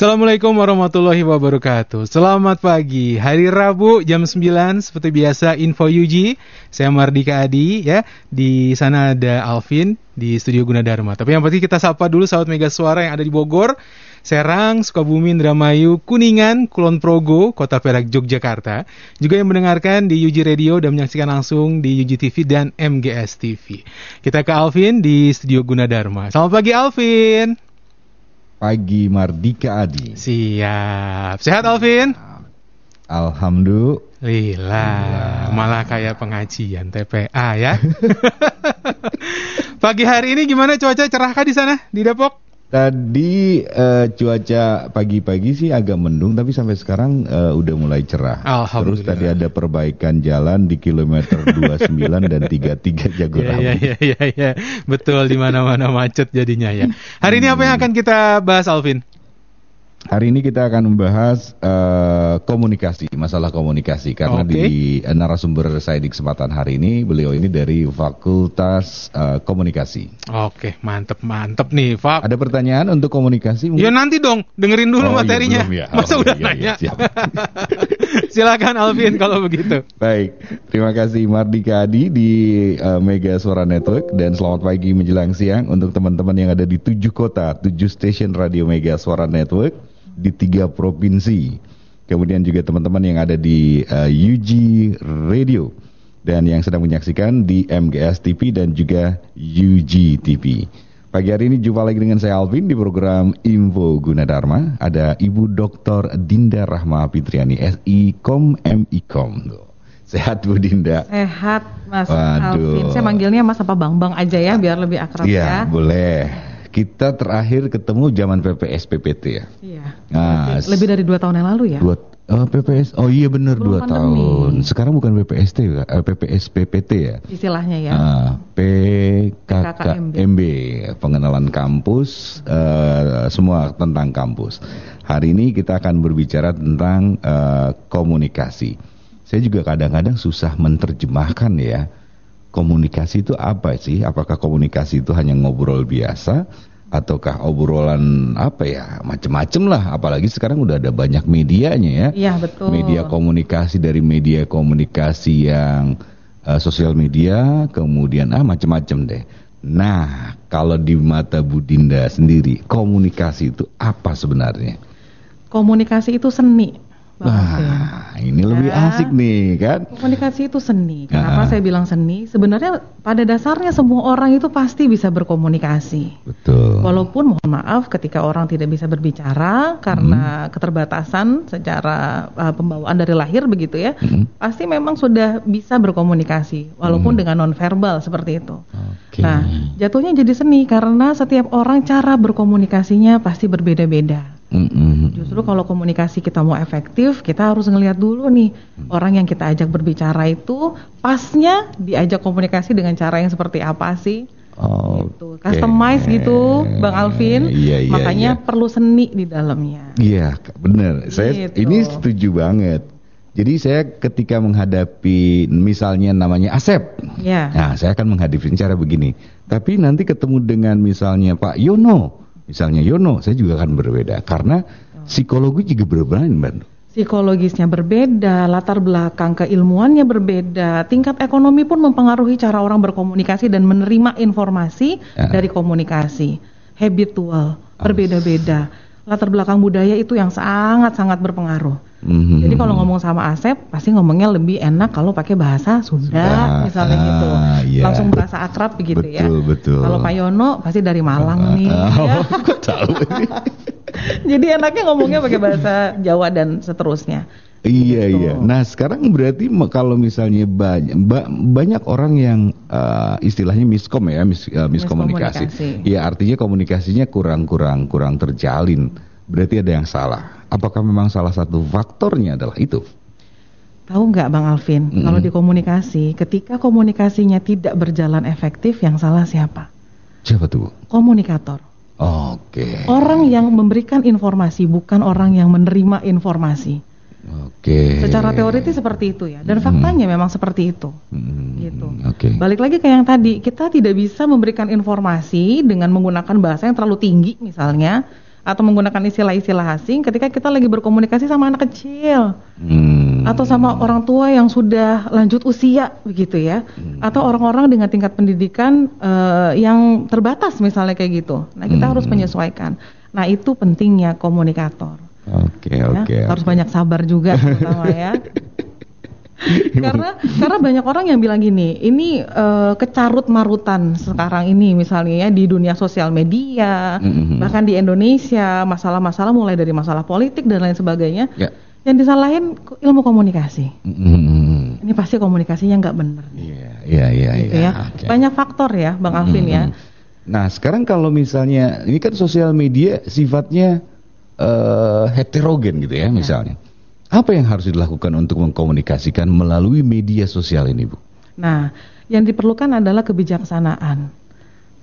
Assalamualaikum warahmatullahi wabarakatuh. Selamat pagi. Hari Rabu jam 9 Seperti biasa Info UG Saya Mardika Adi ya. Di sana ada Alvin Di studio Gunadarma Tapi yang pasti kita sapa dulu Sahabat Mega Suara yang ada di Bogor. Serang, Sukabumi, Indramayu, Kuningan, Kulon Progo, Kota Perak, Yogyakarta. Juga yang mendengarkan di UG Radio dan menyaksikan langsung di UG TV dan MGS TV. Kita ke Alvin di studio Gunadarma. Selamat pagi Alvin pagi Mardika Adi. Siap. Sehat Alvin? Alhamdulillah. Malah kayak pengajian TPA ya. pagi hari ini gimana cuaca cerahkah di sana di Depok? Tadi uh, cuaca pagi-pagi sih agak mendung tapi sampai sekarang uh, udah mulai cerah. Terus tadi ada perbaikan jalan di kilometer 29 dan 33 Jagorawi. Iya iya iya ya. betul di mana-mana macet jadinya ya. Hari ini apa yang akan kita bahas Alvin? Hari ini kita akan membahas uh, komunikasi, masalah komunikasi karena okay. di uh, narasumber saya di kesempatan hari ini beliau ini dari Fakultas uh, Komunikasi. Oke, okay, mantep mantep nih, Pak. Ada pertanyaan untuk komunikasi? Mungkin? Ya nanti dong, dengerin dulu oh, iya, materinya. Iya, belum, ya. Masa oh, udah iya, nanya? Iya, Silakan Alvin kalau begitu. Baik, terima kasih Mardika Adi di uh, Mega Suara Network dan selamat pagi menjelang siang untuk teman-teman yang ada di tujuh kota, tujuh stasiun radio Mega Suara Network di tiga provinsi. Kemudian juga teman-teman yang ada di uh, eh, UG Radio dan yang sedang menyaksikan di MGS TV dan juga UG TV. Pagi hari ini jumpa lagi dengan saya Alvin di program Info Gunadarma. Ada Ibu Dr. Dinda Rahma Fitriani, SI Kom MI Kom. Sehat Bu Dinda. Sehat Mas Waduh. Alvin. Saya manggilnya Mas apa Bang Bang aja ya biar lebih akrab ya. Iya, boleh kita terakhir ketemu zaman PPS PPT ya. Iya. Nah, lebih dari dua tahun yang lalu ya. Dua Oh, PPS. Oh iya benar dua tahun. Sekarang bukan PPST ya, uh, PPS PPT ya. Istilahnya ya. Uh, PKKMB, pengenalan kampus, uh, semua tentang kampus. Hari ini kita akan berbicara tentang uh, komunikasi. Saya juga kadang-kadang susah menerjemahkan ya komunikasi itu apa sih? Apakah komunikasi itu hanya ngobrol biasa? Ataukah obrolan apa ya macem-macem lah. Apalagi sekarang udah ada banyak medianya ya. Iya betul. Media komunikasi dari media komunikasi yang uh, sosial media kemudian ah macem-macem deh. Nah kalau di mata Budinda sendiri komunikasi itu apa sebenarnya? Komunikasi itu seni Wah, ini lebih ya. asik nih kan? Komunikasi itu seni. Kenapa uh saya bilang seni? Sebenarnya pada dasarnya semua orang itu pasti bisa berkomunikasi. Betul. Walaupun mohon maaf ketika orang tidak bisa berbicara karena hmm. keterbatasan secara uh, pembawaan dari lahir begitu ya, hmm. pasti memang sudah bisa berkomunikasi walaupun hmm. dengan nonverbal seperti itu. Okay. Nah, jatuhnya jadi seni karena setiap orang cara berkomunikasinya pasti berbeda-beda. Mm-hmm. Justru kalau komunikasi kita mau efektif, kita harus ngelihat dulu nih mm. orang yang kita ajak berbicara itu pasnya diajak komunikasi dengan cara yang seperti apa sih? Oh, gitu. Customize gitu, Bang Alvin. Iya, iya, Makanya iya. perlu seni di dalamnya. Iya, benar. Saya gitu. ini setuju banget. Jadi saya ketika menghadapi misalnya namanya Asep, ya. nah saya akan menghadapi cara begini. Tapi nanti ketemu dengan misalnya Pak Yono, Misalnya Yono, saya juga akan berbeda karena psikologi juga berbeda, Mbak. Psikologisnya berbeda, latar belakang keilmuannya berbeda, tingkat ekonomi pun mempengaruhi cara orang berkomunikasi dan menerima informasi ya. dari komunikasi. Habitual, berbeda-beda. Latar belakang budaya itu yang sangat-sangat berpengaruh. Mm-hmm. Jadi kalau ngomong sama Asep pasti ngomongnya lebih enak kalau pakai bahasa Sunda misalnya ah, gitu. Yeah. Langsung bahasa akrab begitu betul, ya. Betul. Kalau Pak Yono pasti dari Malang uh, nih. Uh, ya. oh, tahu. Jadi enaknya ngomongnya pakai bahasa Jawa dan seterusnya. Iya gitu. iya. Nah sekarang berarti kalau misalnya banyak banyak orang yang uh, istilahnya miskom ya, mis, uh, miskomunikasi. Iya artinya komunikasinya kurang kurang kurang terjalin. Berarti ada yang salah Apakah memang salah satu faktornya adalah itu? Tahu nggak Bang Alvin, Mm-mm. kalau di komunikasi, ketika komunikasinya tidak berjalan efektif, yang salah siapa? Siapa tuh? Komunikator. Oke. Orang yang memberikan informasi, bukan orang yang menerima informasi. Oke. Secara teoritis seperti itu ya, dan Mm. faktanya memang seperti itu. Hmm, Gitu. Oke. Balik lagi ke yang tadi, kita tidak bisa memberikan informasi dengan menggunakan bahasa yang terlalu tinggi misalnya, atau menggunakan istilah-istilah asing ketika kita lagi berkomunikasi sama anak kecil. Hmm. atau sama orang tua yang sudah lanjut usia begitu ya atau orang-orang dengan tingkat pendidikan eh, yang terbatas misalnya kayak gitu nah kita harus Hmm. menyesuaikan nah itu pentingnya komunikator Oke ya. oke. harus oke. banyak sabar juga terutama ya karena karena banyak orang yang bilang gini ini eh, kecarut marutan sekarang ini misalnya ya di dunia sosial media Mhm. bahkan di Indonesia masalah-masalah mulai dari masalah politik dan lain sebagainya Ya. yang disalahin ilmu komunikasi. Hmm. Ini pasti komunikasinya nggak bener. nih, Iya iya iya. gitu iya. ya. Banyak faktor ya, Bang Alvin ya. Hmm. Nah sekarang kalau misalnya ini kan sosial media sifatnya eh, heterogen gitu ya misalnya. Apa yang harus dilakukan untuk mengkomunikasikan melalui media sosial ini bu? Nah, yang diperlukan adalah kebijaksanaan.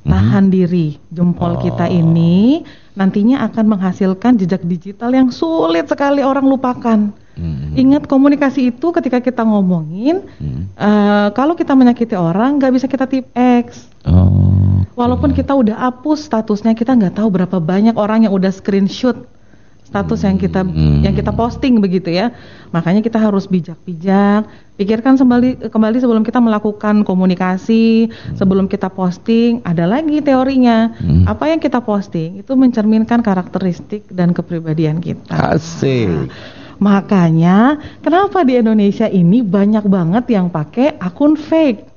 Tahan diri, jempol kita ini nantinya akan menghasilkan jejak digital yang sulit sekali orang lupakan. Hmm. Ingat komunikasi itu ketika kita ngomongin, Hmm. eh, kalau kita menyakiti orang nggak bisa kita tip X. Oh. Walaupun kita udah hapus statusnya, kita nggak tahu berapa banyak orang yang udah screenshot status yang kita Hmm. yang kita posting begitu ya. Makanya kita harus bijak-bijak, pikirkan kembali kembali sebelum kita melakukan komunikasi, sebelum kita posting, ada lagi teorinya. Hmm. Apa yang kita posting itu mencerminkan karakteristik dan kepribadian kita. Asik. Makanya kenapa di Indonesia ini banyak banget yang pakai akun fake.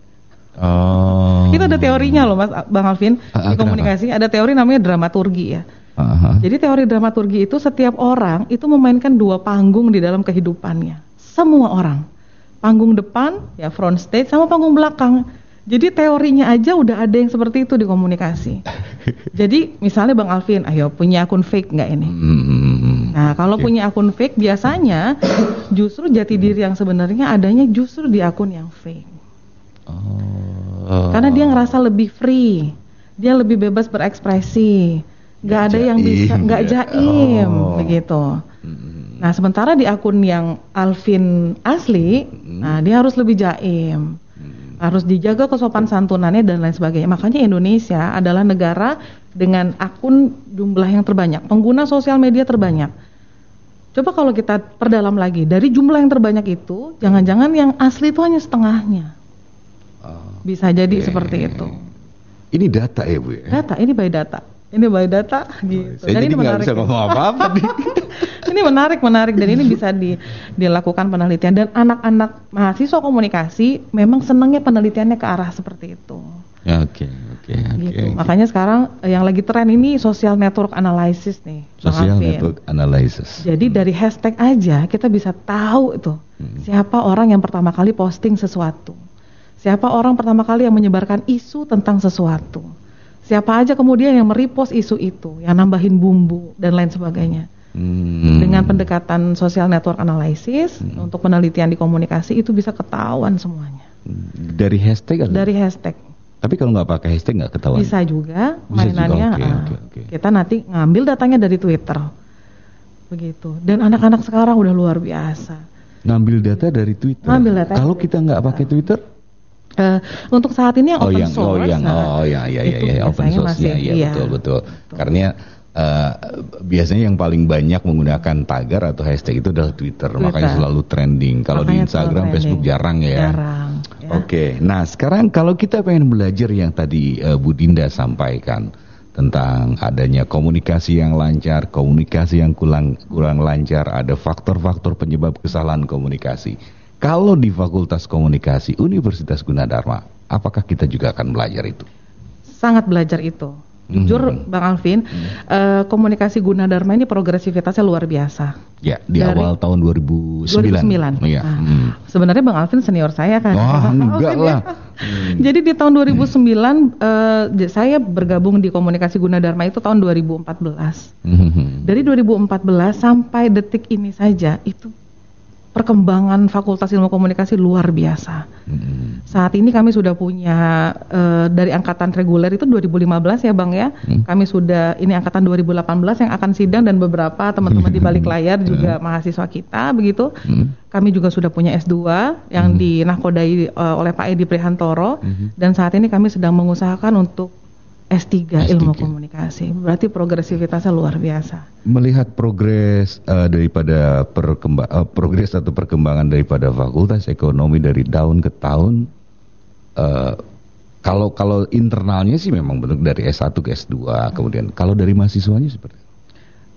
Oh. Itu ada teorinya loh Mas Bang Alvin Ah, ah, di komunikasi ada teori namanya dramaturgi ya. Aha. Jadi teori dramaturgi itu setiap orang itu memainkan dua panggung di dalam kehidupannya. Semua orang. Panggung depan ya front stage sama panggung belakang. Jadi teorinya aja udah ada yang seperti itu di komunikasi. Jadi misalnya Bang Alvin, ayo punya akun fake nggak ini? Hmm. Nah, kalau Oke. punya akun fake biasanya justru jati diri yang sebenarnya adanya justru di akun yang fake. Oh. Karena dia ngerasa lebih free, dia lebih bebas berekspresi, nggak ada yang bisa, jaim, nggak ya. jaim, Oh. begitu. Hmm. Nah, sementara di akun yang Alvin asli, nah dia harus lebih jaim, harus dijaga kesopan santunannya dan lain sebagainya. Makanya Indonesia adalah negara dengan akun jumlah yang terbanyak, pengguna sosial media terbanyak. Coba kalau kita perdalam lagi, dari jumlah yang terbanyak itu, jangan-jangan yang asli itu hanya setengahnya. Oh. Bisa jadi Oke. seperti itu. Ini data ya bu ya? Data, ini by data. Ini by data gitu. Saya Dan jadi ini menarik. bisa ngomong apa-apa ini menarik, menarik dan ini bisa di, dilakukan penelitian dan anak-anak mahasiswa komunikasi memang senangnya penelitiannya ke arah seperti itu. Ya, Oke oke oke. gitu. Makanya sekarang yang lagi tren ini social network analysis nih. Social network analysis. Jadi dari hashtag aja kita bisa tahu itu Hmm. siapa orang yang pertama kali posting sesuatu. Siapa orang pertama kali yang menyebarkan isu tentang sesuatu. Siapa aja kemudian yang merepost isu itu, yang nambahin bumbu dan lain sebagainya. Hmm. Dengan pendekatan social network analysis Hmm. untuk penelitian di komunikasi itu bisa ketahuan semuanya dari hashtag ada? dari hashtag. Tapi kalau nggak pakai hashtag nggak ketahuan. Bisa juga Bisa juga, mainannya. oke, ah, oke, oke. Kita nanti ngambil datanya dari Twitter. Begitu. Dan anak-anak sekarang udah luar biasa. Ngambil data dari Twitter. Ngambil data Kalau kita nggak pakai Twitter? Eh, untuk saat ini yang Oh open yang source. oh yang nah, oh ya ya ya ya open source masih, ya ya iya. betul betul. Karena eh, biasanya yang paling banyak menggunakan tagar atau hashtag itu adalah Twitter, Twitter. makanya selalu trending. Kalau di Instagram, Facebook jarang ya. Jarang. ya. Oke, nah sekarang kalau kita pengen belajar yang tadi eh, Bu Dinda sampaikan tentang adanya komunikasi yang lancar, komunikasi yang kurang kurang lancar, ada faktor-faktor penyebab kesalahan komunikasi. Kalau di Fakultas Komunikasi Universitas Gunadarma, apakah kita juga akan belajar itu? Sangat belajar itu. Jujur Hmm. Bang Alvin, eh, komunikasi Gunadarma ini progresivitasnya luar biasa. Ya, di Dari- awal tahun 2009. 2009. Iya. Nah, Hmm. Sebenarnya Bang Alvin senior saya kan. Bang enggak Alvin ya. lah. Jadi di tahun 2009 eh, j- saya bergabung di komunikasi Gunadarma itu tahun 2014. Hmm. Dari 2014 sampai detik ini saja itu perkembangan Fakultas Ilmu Komunikasi luar biasa. Hmm. Saat ini kami sudah punya eh, dari angkatan reguler itu 2015 ya Bang ya. Hmm. Kami sudah ini angkatan 2018 yang akan sidang dan beberapa teman-teman di balik layar juga mahasiswa kita begitu. Hmm. Kami juga sudah punya S2 yang dinakodai eh, oleh Pak Edi Prihantoro Hmm. dan saat ini kami sedang mengusahakan untuk S3, S3. Ilmu Komunikasi. Berarti progresivitasnya luar biasa. Melihat progres eh, daripada perkemba- eh, progres atau perkembangan daripada Fakultas Ekonomi dari tahun ke tahun eh, kalau kalau internalnya sih memang bentuk dari S1 ke S2 kemudian kalau dari mahasiswanya seperti apa?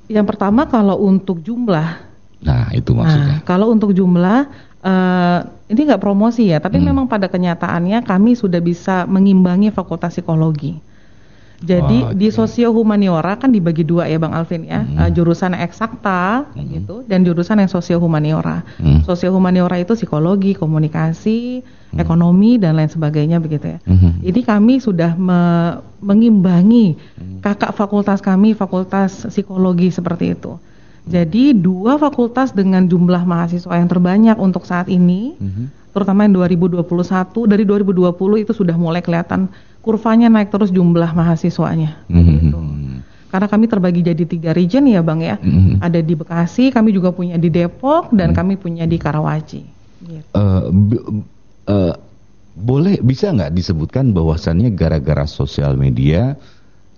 Yang pertama kalau untuk jumlah Nah, itu Nah, maksudnya. kalau untuk jumlah eh, ini nggak promosi ya, tapi Hmm. memang pada kenyataannya kami sudah bisa mengimbangi Fakultas Psikologi. Jadi Oh, di oke. sosio humaniora kan dibagi dua ya Bang Alvin ya, Hmm. Eh, jurusan eksakta Hmm. gitu dan jurusan yang sosio humaniora. Hmm. Sosio humaniora itu psikologi, komunikasi, Hmm. ekonomi dan lain sebagainya begitu ya. Mhm. Ini kami sudah me- mengimbangi Hmm. kakak fakultas kami, fakultas psikologi seperti itu. Jadi dua fakultas dengan jumlah mahasiswa yang terbanyak untuk saat ini, Mhm. terutama yang 2021 dari 2020 itu sudah mulai kelihatan kurvanya naik terus jumlah mahasiswanya. Mhm. Gitu. Karena kami terbagi jadi tiga region ya bang ya, Mhm. ada di Bekasi, kami juga punya di Depok dan kami punya di Karawaci. Gitu. Eh, b- eh, boleh bisa nggak disebutkan bahwasannya gara-gara sosial media,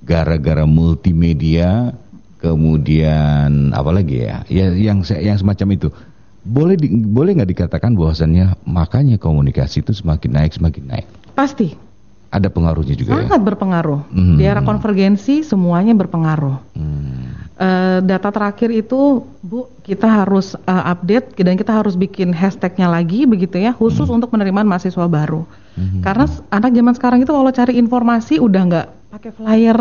gara-gara multimedia, kemudian apa lagi ya, ya yang yang semacam itu. Boleh di- boleh nggak dikatakan bahwasannya makanya komunikasi itu semakin naik semakin naik. Pasti Ada pengaruhnya juga ya. sangat berpengaruh. Mhm. Di era konvergensi semuanya berpengaruh. Hmm. Eh, data terakhir itu Bu kita harus eh, update dan kita harus bikin hashtagnya lagi begitu ya khusus untuk penerimaan mahasiswa baru Mhm. karena anak zaman sekarang itu kalau cari informasi udah nggak pakai flyer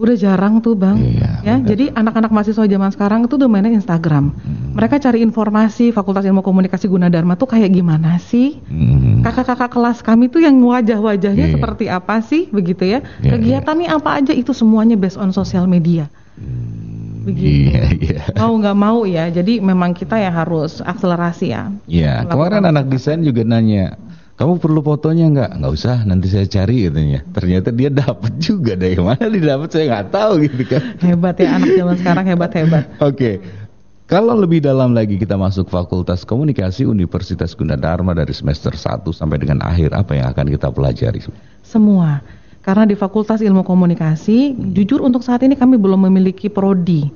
udah jarang tuh bang. Iya, ya benar. jadi anak-anak mahasiswa zaman sekarang itu udah mainnya Instagram. Hmm. mereka cari informasi Fakultas Ilmu Komunikasi Gunadarma tuh kayak gimana sih? Hmm. kakak-kakak kelas kami tuh yang wajah-wajahnya Iya. seperti apa sih? Begitu ya. Iya, kegiatannya apa aja? Itu semuanya based on sosial media. Begitu. Iya, iya. mau nggak mau ya. Jadi memang kita ya harus akselerasi ya. Ya, Melakukan kemarin anak desain juga nanya, kamu perlu fotonya nggak? Nggak usah, nanti saya cari katanya. Ternyata dia dapat juga dari mana dia dapat saya nggak tahu gitu kan. hebat ya anak zaman sekarang hebat hebat Oke, kalau lebih dalam lagi kita masuk Fakultas Komunikasi Universitas Gunadarma dari semester 1 sampai dengan akhir apa yang akan kita pelajari? semua karena di Fakultas Ilmu Komunikasi jujur untuk saat ini kami belum memiliki prodi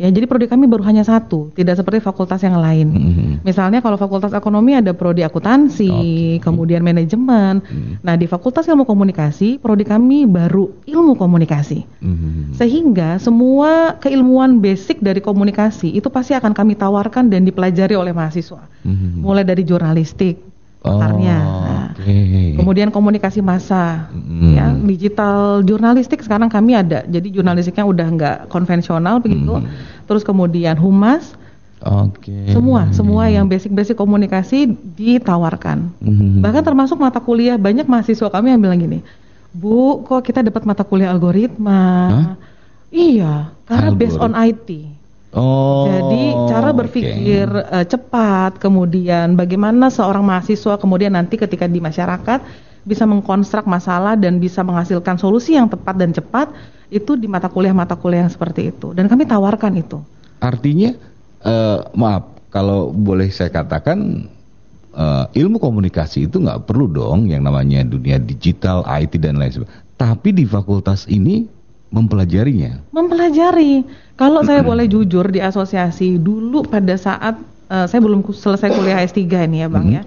ya jadi prodi kami baru hanya satu tidak seperti fakultas yang lain Mhm. Misalnya kalau Fakultas Ekonomi ada prodi akuntansi, Oke. kemudian manajemen. Hmm. Nah, di Fakultas Ilmu Komunikasi, prodi kami baru ilmu komunikasi. Mhm. Sehingga semua keilmuan basic dari komunikasi itu pasti akan kami tawarkan dan dipelajari oleh mahasiswa. Mhm. Mulai dari jurnalistik, Oh, akarnya. Nah. Kemudian komunikasi massa, Hmm. ya digital jurnalistik sekarang kami ada. Jadi jurnalistiknya udah nggak konvensional begitu. Hmm. Terus kemudian humas, Oke. semua semua yang basic-basic komunikasi ditawarkan. Mhm. Bahkan termasuk mata kuliah banyak mahasiswa kami yang bilang gini, Bu, kok kita dapat mata kuliah algoritma? Hah? Iya, karena based on IT. Oh. Jadi cara berpikir eh, cepat, kemudian bagaimana seorang mahasiswa kemudian nanti ketika di masyarakat bisa mengkonstruk masalah dan bisa menghasilkan solusi yang tepat dan cepat itu di mata kuliah-mata kuliah yang seperti itu. Dan kami tawarkan itu. Artinya, eh, maaf, kalau boleh saya katakan, eh, ilmu komunikasi itu nggak perlu dong yang namanya dunia digital, IT dan lain sebagainya. Tapi di fakultas ini mempelajarinya. Mempelajari. Kalau saya boleh jujur di asosiasi dulu pada saat eh, saya belum selesai kuliah S3 ini ya Bang ya.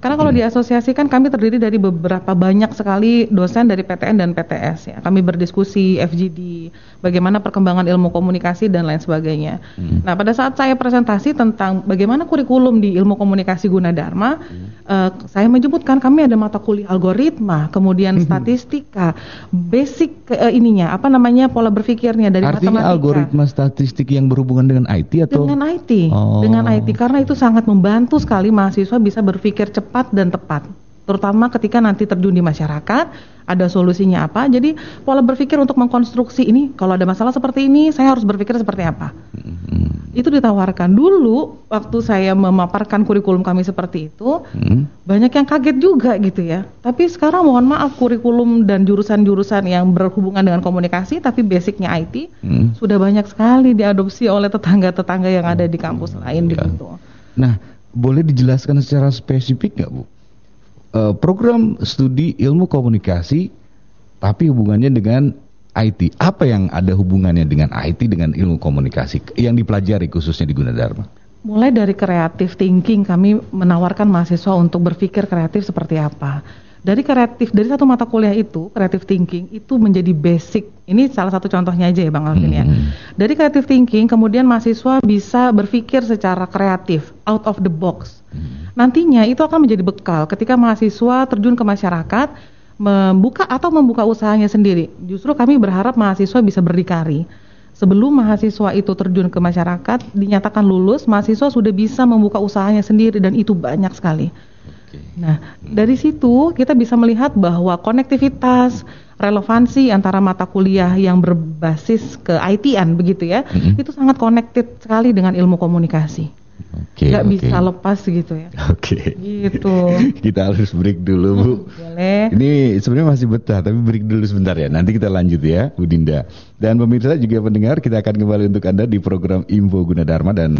Karena kalau di asosiasi kan kami terdiri dari beberapa banyak sekali dosen dari PTN dan PTS ya. Kami berdiskusi FGD, bagaimana perkembangan ilmu komunikasi dan lain sebagainya. Nah, pada saat saya presentasi tentang bagaimana kurikulum di ilmu komunikasi Gunadarma, eh, saya menyebutkan kami ada mata kuliah algoritma, kemudian statistika, basic eh, ininya apa namanya pola berpikirnya dari Artinya matematika. algoritma statistik yang berhubungan dengan IT atau Dengan IT, Oh. dengan IT karena itu sangat membantu sekali mahasiswa bisa berpikir cepat dan tepat, terutama ketika nanti terjun di masyarakat, ada solusinya apa. Jadi pola berpikir untuk mengkonstruksi ini, kalau ada masalah seperti ini, saya harus berpikir seperti apa. Hmm. Itu ditawarkan dulu waktu saya memaparkan kurikulum kami seperti itu, Hmm. banyak yang kaget juga gitu ya. Tapi sekarang mohon maaf kurikulum dan jurusan-jurusan yang berhubungan dengan komunikasi tapi basicnya IT Hmm. sudah banyak sekali diadopsi oleh tetangga-tetangga yang ada di kampus lain Ya. begitu. Nah, boleh dijelaskan secara spesifik nggak Bu? Eh, program studi ilmu komunikasi, tapi hubungannya dengan IT. Apa yang ada hubungannya dengan IT dengan ilmu komunikasi yang dipelajari khususnya di Gunadarma? Mulai dari kreatif thinking kami menawarkan mahasiswa untuk berpikir kreatif seperti apa. Dari kreatif dari satu mata kuliah itu, kreatif thinking itu menjadi basic. Ini salah satu contohnya aja ya Bang Alvin ya. Hmm. Dari kreatif thinking kemudian mahasiswa bisa berpikir secara kreatif, out of the box. Nantinya itu akan menjadi bekal ketika mahasiswa terjun ke masyarakat membuka atau membuka usahanya sendiri. Justru kami berharap mahasiswa bisa berdikari. Sebelum mahasiswa itu terjun ke masyarakat, dinyatakan lulus, mahasiswa sudah bisa membuka usahanya sendiri dan itu banyak sekali. Nah, dari situ kita bisa melihat bahwa konektivitas, relevansi antara mata kuliah yang berbasis ke IT-an begitu ya, Mhm. itu sangat connected sekali dengan ilmu komunikasi. Oke. Nggak oke. bisa lepas gitu ya. Oke. Gitu. Kita harus break dulu, Bu. Boleh. Ini sebenarnya masih betah, tapi break dulu sebentar ya. Nanti kita lanjut ya, Bu Dinda. Dan pemirsa juga pendengar, kita akan kembali untuk Anda di program Info Gunadarma dan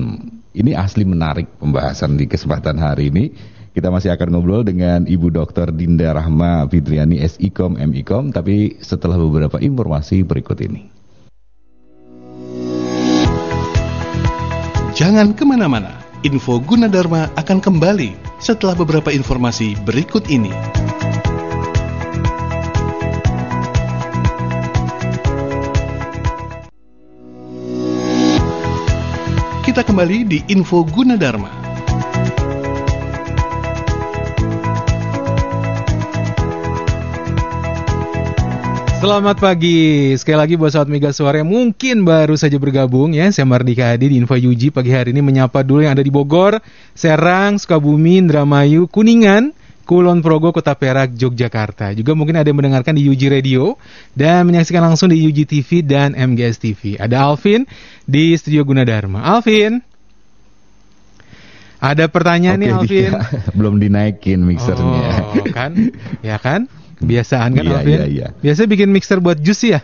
ini asli menarik pembahasan di kesempatan hari ini. Kita masih akan ngobrol dengan Ibu Dr. Dinda Rahma Fitriani SIKOM MIKOM, tapi setelah beberapa informasi berikut ini. Jangan ke mana-mana, info Gunadarma akan kembali setelah beberapa informasi berikut ini. Kita kembali di info Gunadarma. Selamat pagi. Sekali lagi buat sahabat Mega Suara yang mungkin baru saja bergabung ya. Saya Mardika Adi di Info Yuji pagi hari ini menyapa dulu yang ada di Bogor, Serang, Sukabumi, Indramayu, Kuningan, Kulon Progo, Kota Perak, Yogyakarta. Juga mungkin ada yang mendengarkan di Yuji Radio dan menyaksikan langsung di Yuji TV dan MGS TV. Ada Alvin di Studio Gunadarma. Alvin. Ada pertanyaan nih Oke, Alvin. Dika. belum dinaikin mixernya. Oh, kan? Ya kan? Kebiasaan kan Iya, Alvin? iya, iya. Biasa bikin mixer buat jus ya?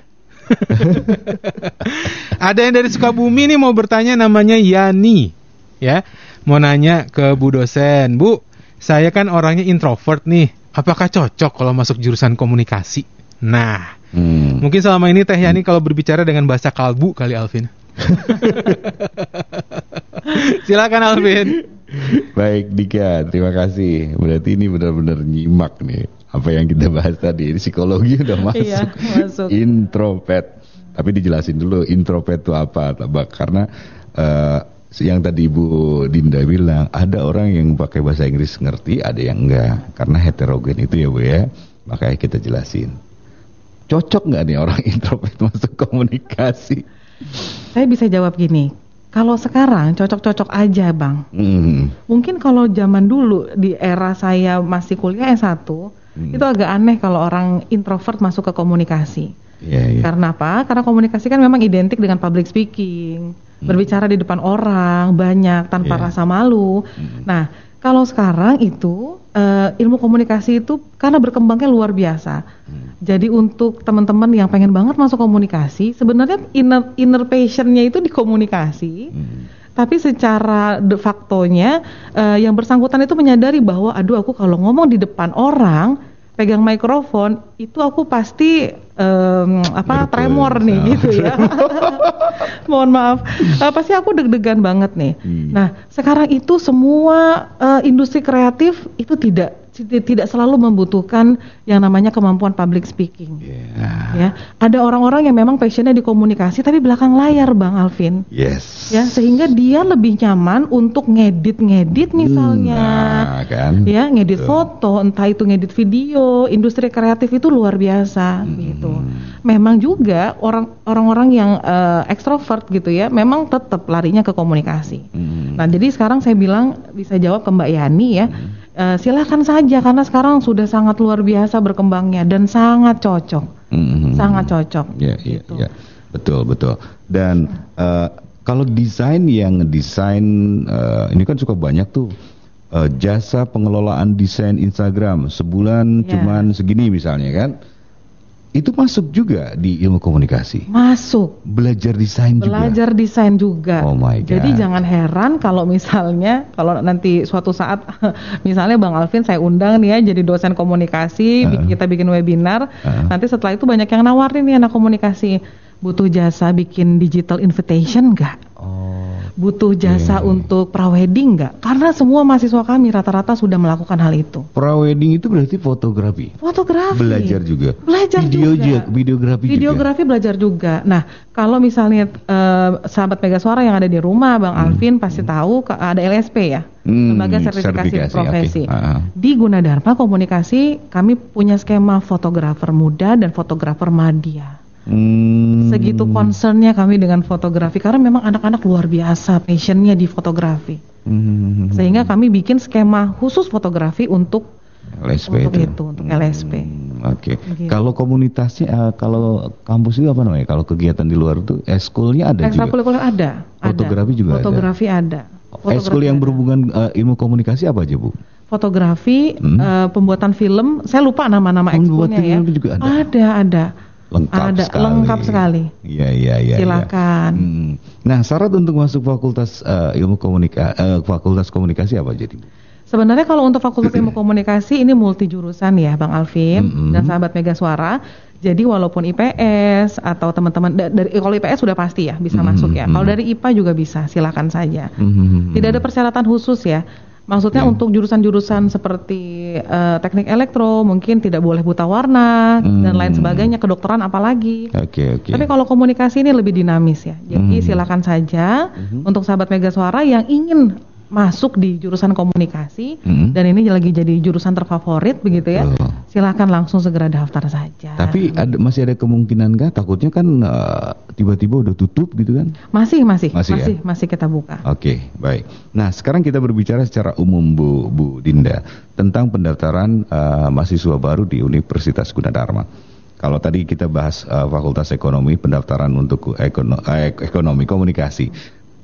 Ada yang dari Sukabumi nih mau bertanya namanya Yani. Ya, mau nanya ke Bu dosen. Bu, saya kan orangnya introvert nih. Apakah cocok kalau masuk jurusan komunikasi? Nah, Hmm. mungkin selama ini Teh Yani kalau berbicara dengan bahasa kalbu kali Alvin. Silakan Alvin. Baik Dika, terima kasih. Berarti ini benar-benar nyimak nih apa yang kita bahas tadi. Ini psikologi udah masuk. Iya, masuk. Introvert. Tapi dijelasin dulu introvert itu apa, Tabak? Karena eh, yang tadi Ibu Dinda bilang ada orang yang pakai bahasa Inggris ngerti, ada yang enggak. Karena heterogen itu ya Bu ya. Makanya kita jelasin. Cocok nggak nih orang introvert masuk komunikasi? Saya bisa jawab gini. Kalau sekarang cocok-cocok aja, Bang. Hmm. Mungkin kalau zaman dulu di era saya masih kuliah S1, Hmm. itu agak aneh kalau orang introvert masuk ke komunikasi. Iya, iya. Karena apa? Karena komunikasi kan memang identik dengan public speaking, berbicara di depan orang banyak tanpa Iya. rasa malu. Nah, kalau sekarang itu eh, ilmu komunikasi itu karena berkembangnya luar biasa. Jadi untuk teman-teman yang pengen banget masuk komunikasi, sebenarnya inner inner passionnya itu di komunikasi. Hmm. Tapi secara de factonya eh, yang bersangkutan itu menyadari bahwa aduh aku kalau ngomong di depan orang pegang mikrofon itu aku pasti em, apa Nervous, tremor nih ah. gitu ya. Mohon maaf, Eh, pasti aku deg-degan banget nih. Hmm. Nah sekarang itu semua eh, industri kreatif itu tidak tidak selalu membutuhkan yang namanya kemampuan public speaking. Ya. Ya, ada orang-orang yang memang passionnya di komunikasi tapi belakang layar, Bang Alvin. Yes. Ya, sehingga dia lebih nyaman untuk ngedit-ngedit misalnya. Nah, kan. Ya, ngedit Betul. foto, entah itu ngedit video, industri kreatif itu luar biasa Hmm. gitu. Memang juga orang orang-orang yang eh, ekstrovert gitu ya, memang tetap larinya ke komunikasi. Hmm. Nah, jadi sekarang saya bilang bisa jawab ke Mbak Yani ya. Eh, silahkan saja karena sekarang sudah sangat luar biasa berkembangnya dan sangat cocok, Hmm. sangat cocok. Ya, iya, Gitu. iya. Betul, betul. Dan eh, kalau desain yang desain eh, ini kan suka banyak tuh eh, jasa pengelolaan desain Instagram sebulan Ya. cuman segini misalnya kan. Itu masuk juga di ilmu komunikasi. Masuk. Belajar desain juga. Belajar desain juga. Oh my God. Jadi jangan heran kalau misalnya kalau nanti suatu saat misalnya Bang Alvin saya undang nih ya jadi dosen komunikasi, bi- kita bikin webinar. Uh-uh. Nanti setelah itu banyak yang nawarin nih anak komunikasi. Butuh jasa bikin digital invitation nggak? Oh. Butuh jasa Oke. untuk prawedding nggak? Karena semua mahasiswa kami rata-rata sudah melakukan hal itu. Prawedding itu berarti fotografi. Fotografi. Belajar juga. Belajar Video juga. ju- videografi juga. Videografi belajar juga. Nah, kalau misalnya eh, sahabat Mega Suara yang ada di rumah, Bang Alvin pasti tahu ke- ada LSP ya, Hmm, lembaga sertifikasi, sertifikasi, profesi. oke. Ah, ah. Di Gunadarma Komunikasi kami punya skema fotografer muda dan fotografer madya. Hmm. Segitu concernnya kami dengan fotografi karena memang anak-anak luar biasa passionnya di fotografi. Hmm. Sehingga kami bikin skema khusus fotografi untuk LSP untuk itu. itu, untuk LSP. Hmm, Oke. Begitu. Kalau komunitasnya, eh, kalau kampus itu apa namanya? Kalau kegiatan di luar itu, eskulnya ada juga. Ekstrakurikuler ada, ada. Fotografi juga ada? Fotografi ada. Eskul Fotografi yang ada. berhubungan eh, ilmu komunikasi apa aja bu? fotografi, Hmm. eh, pembuatan film, saya lupa nama-nama ekskulnya ya. film juga ada? Ada, ada. Lengkap ada, sekali. lengkap sekali. Iya iya iya. iya. Silakan. Hmm. Nah syarat untuk masuk fakultas eh, ilmu komunikasi, fakultas komunikasi apa jadi? Sebenarnya kalau untuk Fakultas Ilmu Komunikasi ini multi jurusan ya, Bang Alvin Mm-mm. dan sahabat Mega Suara. Jadi walaupun IPS atau teman-teman da- dari kalau IPS sudah pasti ya bisa Mm-mm, masuk ya. Kalau mm-mm. dari IPA juga bisa, silakan saja. Hmm. Tidak ada persyaratan khusus ya. Maksudnya Ya. untuk jurusan-jurusan seperti eh, teknik elektro mungkin tidak boleh buta warna dan Hmm. lain sebagainya, kedokteran apalagi. Oke oke. Tapi kalau komunikasi ini lebih dinamis ya. Jadi Hmm. silakan saja untuk sahabat Mega Suara yang ingin masuk di jurusan komunikasi Hmm. dan ini lagi jadi jurusan terfavorit begitu ya. Betul. Silakan langsung segera daftar saja. Tapi ada, masih ada kemungkinan nggak? Takutnya kan eh, tiba-tiba udah tutup gitu kan? masih masih Masih masih ya? masih, kita buka. Oke, baik. Nah, sekarang kita berbicara secara umum, Bu, Bu Dinda, tentang pendaftaran eh, mahasiswa baru di Universitas Gunadarma. Kalau tadi kita bahas eh, Fakultas Ekonomi, pendaftaran untuk ekono- eh, ekonomi komunikasi.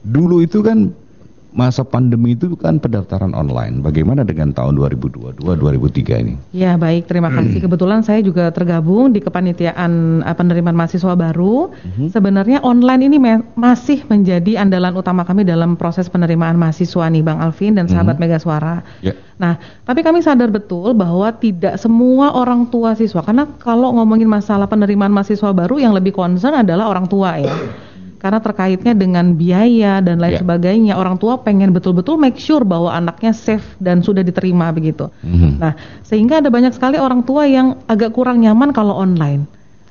Dulu itu kan masa pandemi itu kan pendaftaran online. Bagaimana dengan tahun 2022-2003 ini? Ya baik, terima Hmm. kasih. Kebetulan saya juga tergabung di kepanitiaan eh, penerimaan mahasiswa baru. Mhm. Sebenarnya online ini me- masih menjadi andalan utama kami dalam proses penerimaan mahasiswa nih, Bang Alvin dan sahabat Mhm. Mega Suara. Ya. Nah, tapi kami sadar betul bahwa tidak semua orang tua siswa, karena kalau ngomongin masalah penerimaan mahasiswa baru yang lebih concern adalah orang tua ya. Karena terkaitnya dengan biaya dan lain Ya. sebagainya, orang tua pengen betul-betul make sure bahwa anaknya safe dan sudah diterima begitu. Mhm. Nah, sehingga ada banyak sekali orang tua yang agak kurang nyaman kalau online.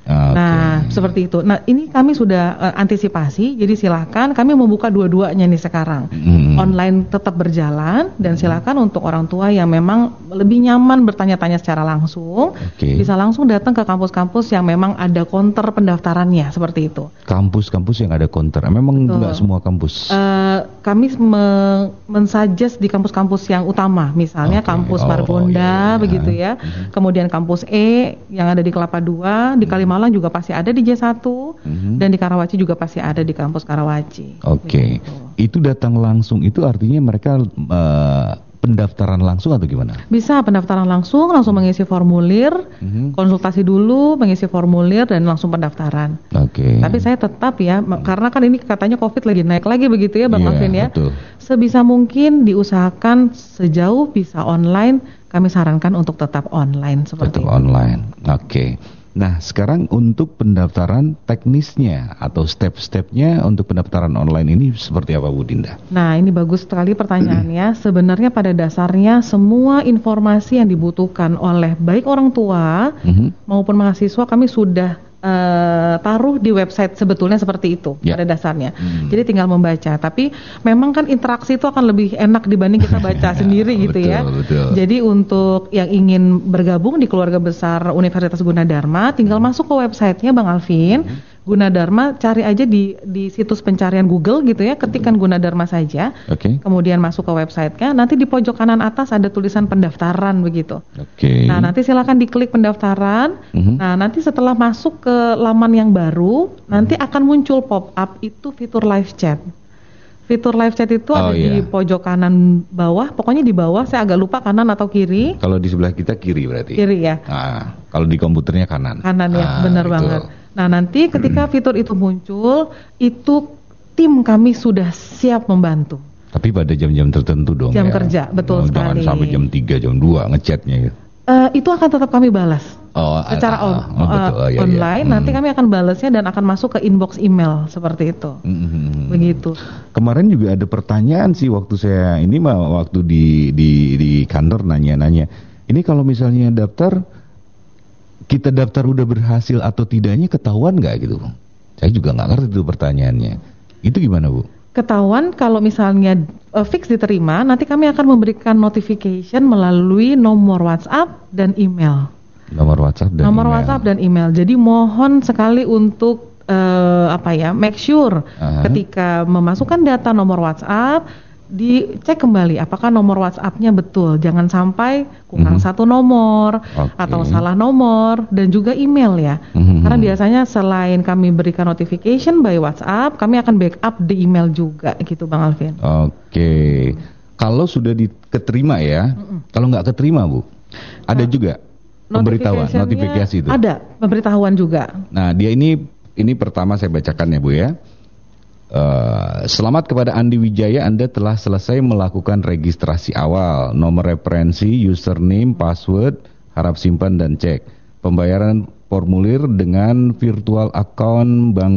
Oke. Nah, seperti itu. Nah, ini kami sudah eh, antisipasi, jadi silakan kami membuka dua-duanya nih sekarang. Mhm. Online tetap berjalan dan silakan untuk orang tua yang memang lebih nyaman bertanya-tanya secara langsung, Oke. bisa langsung datang ke kampus-kampus yang memang ada konter pendaftarannya seperti itu. Kampus-kampus yang ada counter, memang Betul. nggak semua kampus. Eh, kami me- mensuggest di kampus-kampus yang utama, misalnya Oke. kampus Oh, Margonda, iya, iya. begitu ya. Mhm. Kemudian kampus E yang ada di Kelapa II, di Kalimalang juga pasti ada di J1, Mhm. dan di Karawaci juga pasti ada di kampus Karawaci. Oke, Begitu. itu datang langsung itu artinya mereka eh, pendaftaran langsung atau gimana? Bisa pendaftaran langsung, langsung mengisi formulir, Mhm. konsultasi dulu, mengisi formulir dan langsung pendaftaran. Oke. Tapi saya tetap ya, karena kan ini katanya COVID lagi naik lagi begitu ya, Bang Iya, Alvin ya. betul. Sebisa mungkin diusahakan sejauh bisa online, kami sarankan untuk tetap online seperti Tetap itu. online. Oke. Nah, sekarang untuk pendaftaran teknisnya atau step-stepnya untuk pendaftaran online ini seperti apa Bu Dinda? Nah, ini bagus sekali pertanyaannya. Sebenarnya pada dasarnya semua informasi yang dibutuhkan oleh baik orang tua Mhm. maupun mahasiswa kami sudah eh, taruh di website sebetulnya seperti itu Ya. pada dasarnya. Hmm. Jadi tinggal membaca. Tapi memang kan interaksi itu akan lebih enak dibanding kita baca sendiri gitu ya. Betul, betul. Jadi untuk yang ingin bergabung di keluarga besar Universitas Gunadarma, tinggal Hmm. masuk ke websitenya Bang Alvin. Gunadarma cari aja di di situs pencarian Google gitu ya, ketikkan Gunadarma saja. Oke. Kemudian masuk ke websitenya, nanti di pojok kanan atas ada tulisan pendaftaran begitu. Oke. Nah, nanti silakan diklik pendaftaran. Mhm. Nah, nanti setelah masuk ke laman yang baru, nanti akan muncul pop-up itu fitur live chat. Fitur live chat itu Oh, ada di iya. pojok kanan bawah, pokoknya di bawah, saya agak lupa kanan atau kiri. Kalau di sebelah kita kiri berarti. Kiri ya. Ah, kalau di komputernya kanan. Kanan ya, Ah, benar itu. banget. Nah, nanti ketika fitur itu muncul, itu tim kami sudah siap membantu. Tapi pada jam-jam tertentu dong. Jam ya. kerja, betul Oh, Jangan sekali. sampai jam 3, jam 2 ngechatnya gitu. Eh, itu akan tetap kami balas. Oh, secara ah, on- ah, oh, betul. Oh, iya, iya. online nanti Hmm. kami akan balasnya dan akan masuk ke inbox email seperti itu Mhm. begitu Kemarin juga ada pertanyaan sih waktu saya ini mah waktu di di di kantor nanya-nanya. Ini kalau misalnya daftar kita daftar udah berhasil atau tidaknya ketahuan nggak gitu? Saya juga nggak ngerti itu pertanyaannya. Itu gimana bu? ketahuan kalau misalnya eh, fix diterima nanti kami akan memberikan notification melalui nomor WhatsApp dan email Nomor WhatsApp dan nomor email. WhatsApp dan email jadi mohon sekali untuk eh, apa ya make sure Aha. ketika memasukkan data nomor WhatsApp dicek kembali apakah nomor WhatsApp-nya betul jangan sampai kurang Mhm. satu nomor Oke. atau salah nomor dan juga email ya Mhm. karena biasanya selain kami berikan notification by WhatsApp kami akan backup di email juga gitu Bang Alvin Oke. Kalau sudah diterima ya, kalau nggak keterima bu, ada juga pemberitahuan, notifikasi itu. ada pemberitahuan juga Nah, dia ini ini pertama saya bacakan ya, Bu ya. Eh, selamat kepada Andi Wijaya, Anda telah selesai melakukan registrasi awal, nomor referensi, username, password, harap simpan dan cek. Pembayaran formulir dengan virtual account bank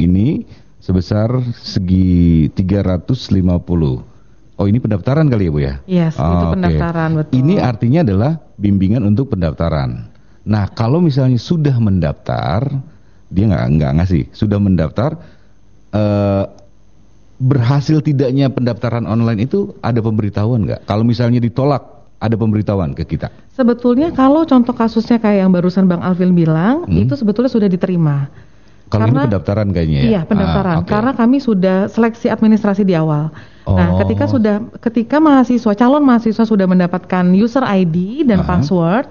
ini sebesar segi 350. Oh, ini pendaftaran kali ya, Bu ya? Yes, itu Oh, oke. pendaftaran, betul. Ini artinya adalah bimbingan untuk pendaftaran. Nah, kalau misalnya sudah mendaftar, dia nggak nggak ngasih, sudah mendaftar, eh, berhasil tidaknya pendaftaran online itu ada pemberitahuan nggak? Kalau misalnya ditolak, ada pemberitahuan ke kita. Sebetulnya kalau contoh kasusnya kayak yang barusan Bang Alvin bilang, Hmm. itu sebetulnya sudah diterima. Kalau ini Karena- pendaftaran kayaknya ya? Iya, pendaftaran. Ah, oke. Karena kami sudah seleksi administrasi di awal. Nah, Oh. ketika sudah ketika mahasiswa calon mahasiswa sudah mendapatkan user ID dan Aha. password,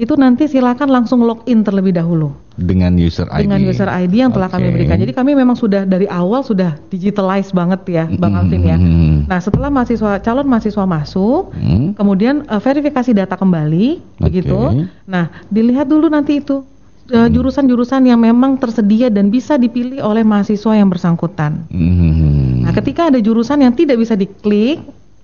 itu nanti silakan langsung login terlebih dahulu dengan user ID. dengan user ID yang telah kami Oke. berikan. Jadi kami memang sudah dari awal sudah digitalize banget ya, Bang Alvin ya. Nah, setelah mahasiswa calon mahasiswa masuk, Hmm. Kemudian eh, verifikasi data kembali, Oke. begitu. Nah, dilihat dulu nanti itu eh, jurusan-jurusan yang memang tersedia dan bisa dipilih oleh mahasiswa yang bersangkutan. Mhm. Nah, ketika ada jurusan yang tidak bisa diklik,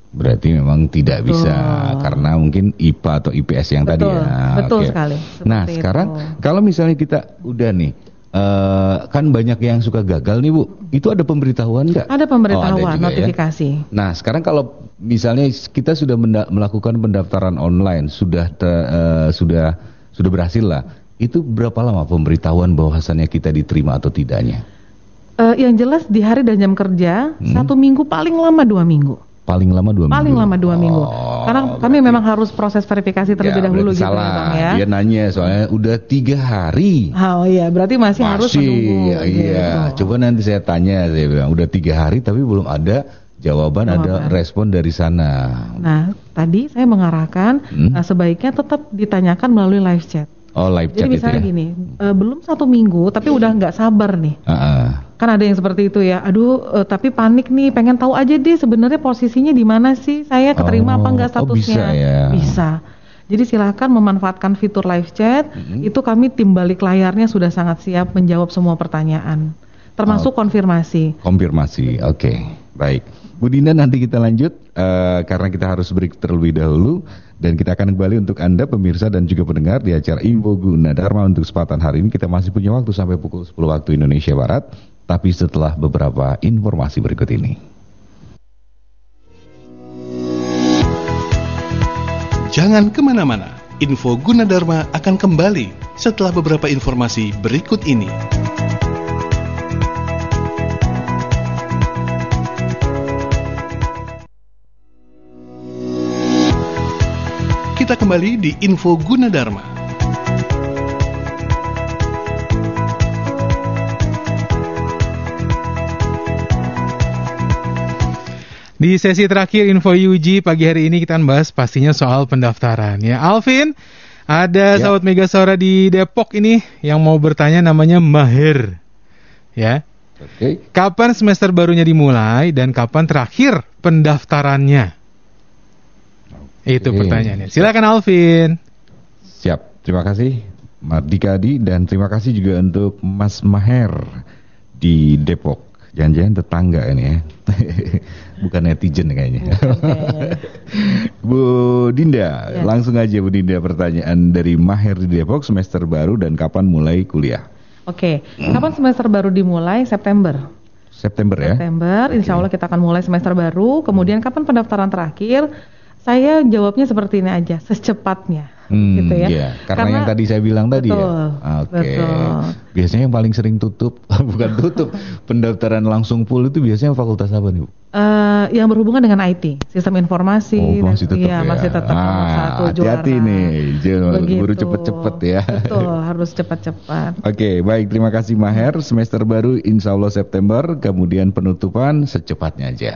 Berarti memang tidak Betul. bisa karena mungkin IPA atau IPS yang tadi Betul, ya. betul Oke. sekali. Nah sekarang itu. kalau misalnya kita udah nih, eh, kan banyak yang suka gagal nih bu, itu ada pemberitahuan nggak? ada Oh, pemberitahuan, ada juga ya. notifikasi. Nah sekarang kalau misalnya kita sudah menda- melakukan pendaftaran online, sudah te- eh, sudah sudah berhasil lah, itu berapa lama pemberitahuan bahwasannya kita diterima atau tidaknya? Eh, yang jelas di hari dan jam kerja Hmm. satu minggu paling lama dua minggu. Paling lama dua Paling minggu. lama dua minggu. Oh, Karena kami berarti- memang harus proses verifikasi terlebih Ya, dahulu gitu salah. ya Bang ya. Dia nanya soalnya udah tiga hari. Oh iya, berarti masih, harus menunggu. iya, iya. gitu. Coba nanti saya tanya, saya bilang udah tiga hari tapi belum ada jawaban, ada Jawaban. respon dari sana. Nah, tadi saya mengarahkan Hmm. nah, sebaiknya tetap ditanyakan melalui live chat. Oh, live Jadi chat itu misalnya ya. gini, eh, belum satu minggu tapi udah nggak sabar nih. Ah, Kan ada yang seperti itu ya. Aduh, eh, tapi panik nih, pengen tahu aja deh sebenarnya posisinya di mana sih? Saya keterima Oh, apa enggak oh, statusnya? bisa ya. Bisa. Jadi silakan memanfaatkan fitur live chat. Mm-hmm. Itu kami tim balik layarnya sudah sangat siap menjawab semua pertanyaan, termasuk Oh. konfirmasi. konfirmasi. Oke, baik. Bu Dinda nanti kita lanjut eh, karena kita harus break terlebih dahulu dan kita akan kembali untuk Anda pemirsa dan juga pendengar di acara Info Guna Dharma untuk kesempatan hari ini kita masih punya waktu sampai pukul 10 waktu Indonesia Barat tapi setelah beberapa informasi berikut ini. Jangan ke mana-mana, info Gunadarma akan kembali setelah beberapa informasi berikut ini. Kita kembali di info Gunadarma. Di sesi terakhir Info UG pagi hari ini kita akan bahas pastinya soal pendaftaran ya. Alvin, ada Ya. sahabat Megasora di Depok ini yang mau bertanya namanya Mahir. Ya. Oke. Kapan semester barunya dimulai dan kapan terakhir pendaftarannya? Itu Oke. pertanyaannya. Silakan Alvin. Siap. Terima kasih Mardika Adi dan terima kasih juga untuk Mas Maher di Depok. Jangan-jangan tetangga ini ya. Bukan netizen kayaknya. Bu Dinda, Ya. langsung aja Bu Dinda pertanyaan dari Maher di Depok semester baru dan kapan mulai kuliah? Oke, kapan semester baru dimulai? September. September ya? September, insya Allah kita akan mulai semester baru. Kemudian kapan pendaftaran terakhir? Saya jawabnya seperti ini aja, secepatnya, Hmm, gitu ya. iya. Karena, yang tadi saya bilang tadi betul, ya. Oke. betul. Biasanya yang paling sering tutup, bukan tutup, pendaftaran langsung full itu biasanya fakultas apa nih, Bu? Eh, yang berhubungan dengan IT, sistem informasi, Oh, masih tetap iya, ya. masih tetap nomor Ah, satu hati-hati nih, jangan buru cepet-cepet ya. Betul, harus cepat-cepat. Oke, baik. Terima kasih Maher. Semester baru insya Allah September, kemudian penutupan secepatnya aja.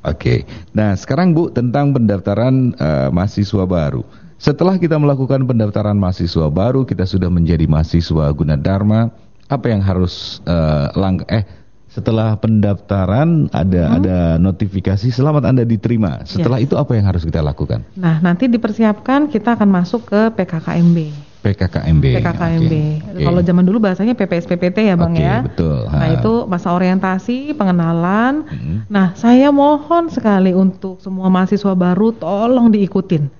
Oke. Nah, sekarang Bu tentang pendaftaran eh, mahasiswa baru. Setelah kita melakukan pendaftaran mahasiswa baru, kita sudah menjadi mahasiswa Gunadarma. Apa yang harus eh, lang eh setelah pendaftaran ada ada notifikasi selamat Anda diterima. Setelah itu apa yang harus kita lakukan? Nah, nanti dipersiapkan kita akan masuk ke PKKMB. PKKMB. PKKMB. Oke. Kalau zaman dulu bahasanya PPSPPT ya, Bang Oke, ya. betul. Nah, Ha. itu masa orientasi, pengenalan. Mm-hmm. Nah, saya mohon sekali untuk semua mahasiswa baru tolong diikutin